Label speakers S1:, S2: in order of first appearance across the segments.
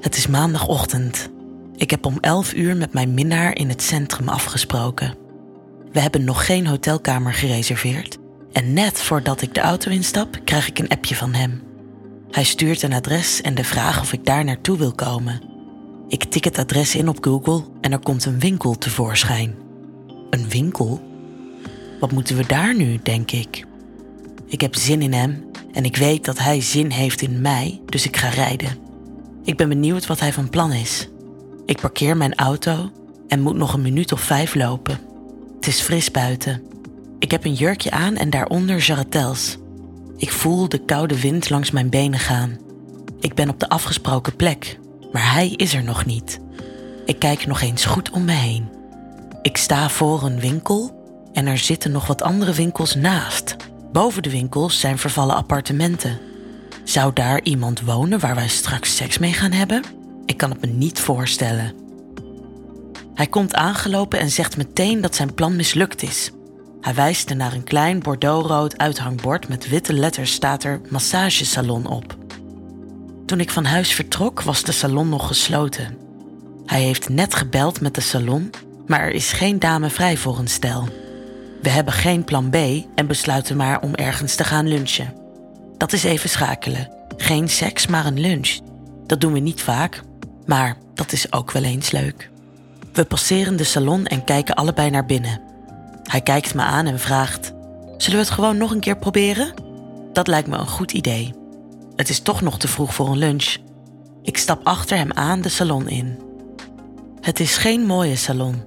S1: Het is maandagochtend. Ik heb om 11 uur met mijn minnaar in het centrum afgesproken. We hebben nog geen hotelkamer gereserveerd. En net voordat ik de auto instap, krijg ik een appje van hem. Hij stuurt een adres en de vraag of ik daar naartoe wil komen. Ik tik het adres in op Google en er komt een winkel tevoorschijn. Een winkel? Wat moeten we daar nu, denk ik? Ik heb zin in hem en ik weet dat hij zin heeft in mij, dus ik ga rijden. Ik ben benieuwd wat hij van plan is. Ik parkeer mijn auto en moet nog een minuut of vijf lopen. Het is fris buiten. Ik heb een jurkje aan en daaronder jarretels. Ik voel de koude wind langs mijn benen gaan. Ik ben op de afgesproken plek, maar hij is er nog niet. Ik kijk nog eens goed om me heen. Ik sta voor een winkel en er zitten nog wat andere winkels naast. Boven de winkels zijn vervallen appartementen. Zou daar iemand wonen waar wij straks seks mee gaan hebben? Ik kan het me niet voorstellen. Hij komt aangelopen en zegt meteen dat zijn plan mislukt is. Hij wijst er naar een klein bordeauxrood uithangbord met witte letters staat er massagesalon op. Toen ik van huis vertrok was de salon nog gesloten. Hij heeft net gebeld met de salon, maar er is geen dame vrij voor een stel. We hebben geen plan B en besluiten maar om ergens te gaan lunchen. Dat is even schakelen. Geen seks, maar een lunch. Dat doen we niet vaak, maar dat is ook wel eens leuk. We passeren de salon en kijken allebei naar binnen. Hij kijkt me aan en vraagt: Zullen we het gewoon nog een keer proberen? Dat lijkt me een goed idee. Het is toch nog te vroeg voor een lunch. Ik stap achter hem aan de salon in. Het is geen mooie salon.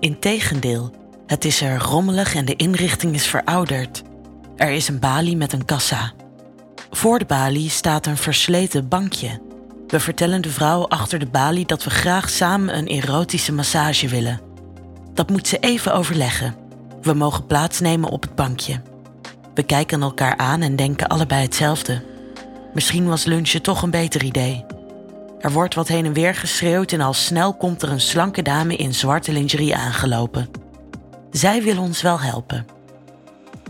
S1: Integendeel, het is er rommelig en de inrichting is verouderd. Er is een balie met een kassa. Voor de balie staat een versleten bankje. We vertellen de vrouw achter de balie dat we graag samen een erotische massage willen. Dat moet ze even overleggen. We mogen plaatsnemen op het bankje. We kijken elkaar aan en denken allebei hetzelfde. Misschien was lunchen toch een beter idee. Er wordt wat heen en weer geschreeuwd en al snel komt er een slanke dame in zwarte lingerie aangelopen. Zij wil ons wel helpen.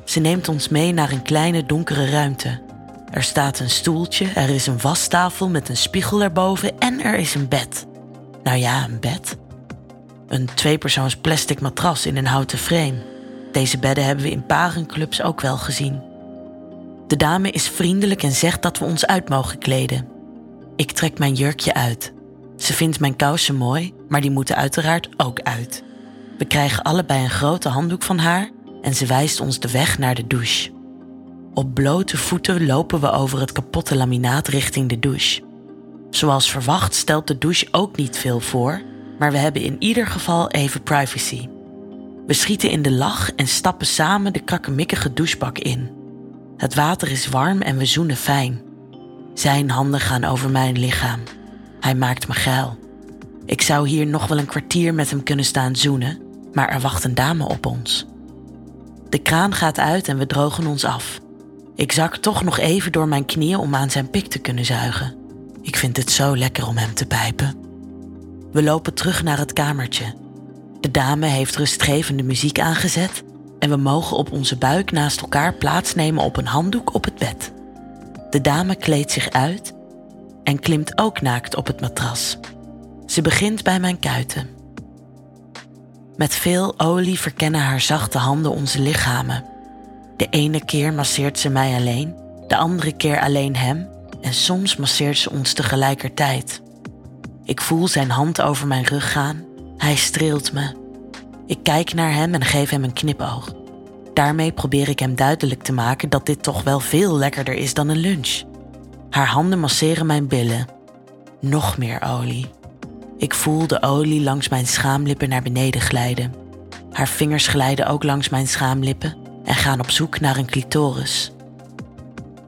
S1: Ze neemt ons mee naar een kleine donkere ruimte. Er staat een stoeltje, er is een wastafel met een spiegel erboven en er is een bed. Nou ja, een bed. Een tweepersoons plastic matras in een houten frame. Deze bedden hebben we in parenclubs ook wel gezien. De dame is vriendelijk en zegt dat we ons uit mogen kleden. Ik trek mijn jurkje uit. Ze vindt mijn kousen mooi, maar die moeten uiteraard ook uit. We krijgen allebei een grote handdoek van haar en ze wijst ons de weg naar de douche. Op blote voeten lopen we over het kapotte laminaat richting de douche. Zoals verwacht stelt de douche ook niet veel voor, maar we hebben in ieder geval even privacy. We schieten in de lach en stappen samen de krakkemikkige douchebak in. Het water is warm en we zoenen fijn. Zijn handen gaan over mijn lichaam. Hij maakt me geil. Ik zou hier nog wel een kwartier met hem kunnen staan zoenen, maar er wacht een dame op ons. De kraan gaat uit en we drogen ons af. Ik zak toch nog even door mijn knieën om aan zijn pik te kunnen zuigen. Ik vind het zo lekker om hem te pijpen. We lopen terug naar het kamertje. De dame heeft rustgevende muziek aangezet en we mogen op onze buik naast elkaar plaatsnemen op een handdoek op het bed. De dame kleedt zich uit en klimt ook naakt op het matras. Ze begint bij mijn kuiten. Met veel olie verkennen haar zachte handen onze lichamen. De ene keer masseert ze mij alleen, de andere keer alleen hem en soms masseert ze ons tegelijkertijd. Ik voel zijn hand over mijn rug gaan. Hij streelt me. Ik kijk naar hem en geef hem een knipoog. Daarmee probeer ik hem duidelijk te maken dat dit toch wel veel lekkerder is dan een lunch. Haar handen masseren mijn billen. Nog meer olie. Ik voel de olie langs mijn schaamlippen naar beneden glijden. Haar vingers glijden ook langs mijn schaamlippen en gaan op zoek naar een clitoris.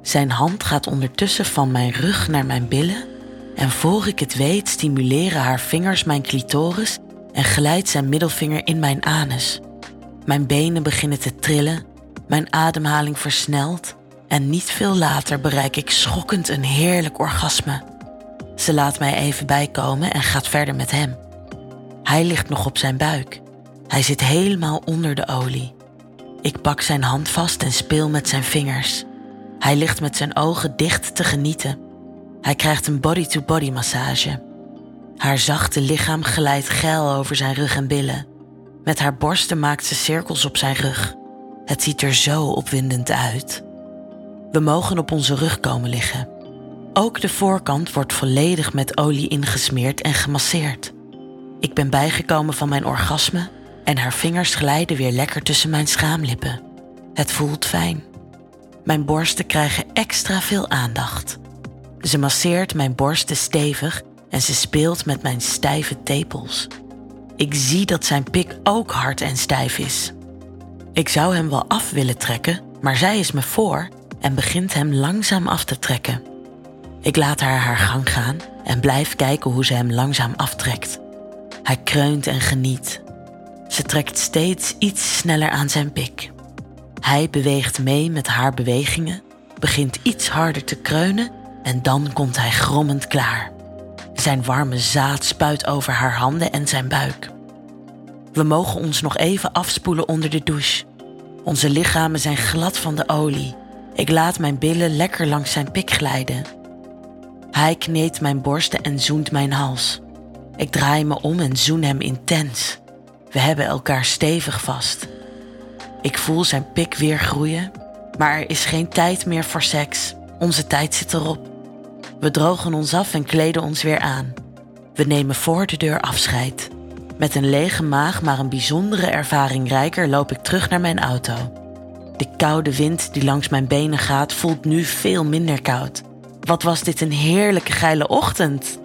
S1: Zijn hand gaat ondertussen van mijn rug naar mijn billen en voor ik het weet stimuleren haar vingers mijn clitoris en glijdt zijn middelvinger in mijn anus. Mijn benen beginnen te trillen, mijn ademhaling versnelt en niet veel later bereik ik schokkend een heerlijk orgasme. Ze laat mij even bijkomen en gaat verder met hem. Hij ligt nog op zijn buik. Hij zit helemaal onder de olie. Ik pak zijn hand vast en speel met zijn vingers. Hij ligt met zijn ogen dicht te genieten. Hij krijgt een body-to-body massage. Haar zachte lichaam glijdt geil over zijn rug en billen. Met haar borsten maakt ze cirkels op zijn rug. Het ziet er zo opwindend uit. We mogen op onze rug komen liggen. Ook de voorkant wordt volledig met olie ingesmeerd en gemasseerd. Ik ben bijgekomen van mijn orgasme en haar vingers glijden weer lekker tussen mijn schaamlippen. Het voelt fijn. Mijn borsten krijgen extra veel aandacht. Ze masseert mijn borsten stevig en ze speelt met mijn stijve tepels. Ik zie dat zijn pik ook hard en stijf is. Ik zou hem wel af willen trekken, maar zij is me voor en begint hem langzaam af te trekken. Ik laat haar haar gang gaan en blijf kijken hoe ze hem langzaam aftrekt. Hij kreunt en geniet. Ze trekt steeds iets sneller aan zijn pik. Hij beweegt mee met haar bewegingen, begint iets harder te kreunen en dan komt hij grommend klaar. Zijn warme zaad spuit over haar handen en zijn buik. We mogen ons nog even afspoelen onder de douche. Onze lichamen zijn glad van de olie. Ik laat mijn billen lekker langs zijn pik glijden. Hij kneedt mijn borsten en zoent mijn hals. Ik draai me om en zoen hem intens. We hebben elkaar stevig vast. Ik voel zijn pik weer groeien, maar er is geen tijd meer voor seks. Onze tijd zit erop. We drogen ons af en kleden ons weer aan. We nemen voor de deur afscheid. Met een lege maag, maar een bijzondere ervaring rijker, loop ik terug naar mijn auto. De koude wind die langs mijn benen gaat, voelt nu veel minder koud. Wat was dit een heerlijke geile ochtend!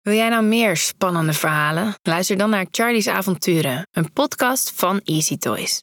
S2: Wil jij nou meer spannende verhalen? Luister dan naar Charlie's Avonturen, een podcast van Easy Toys.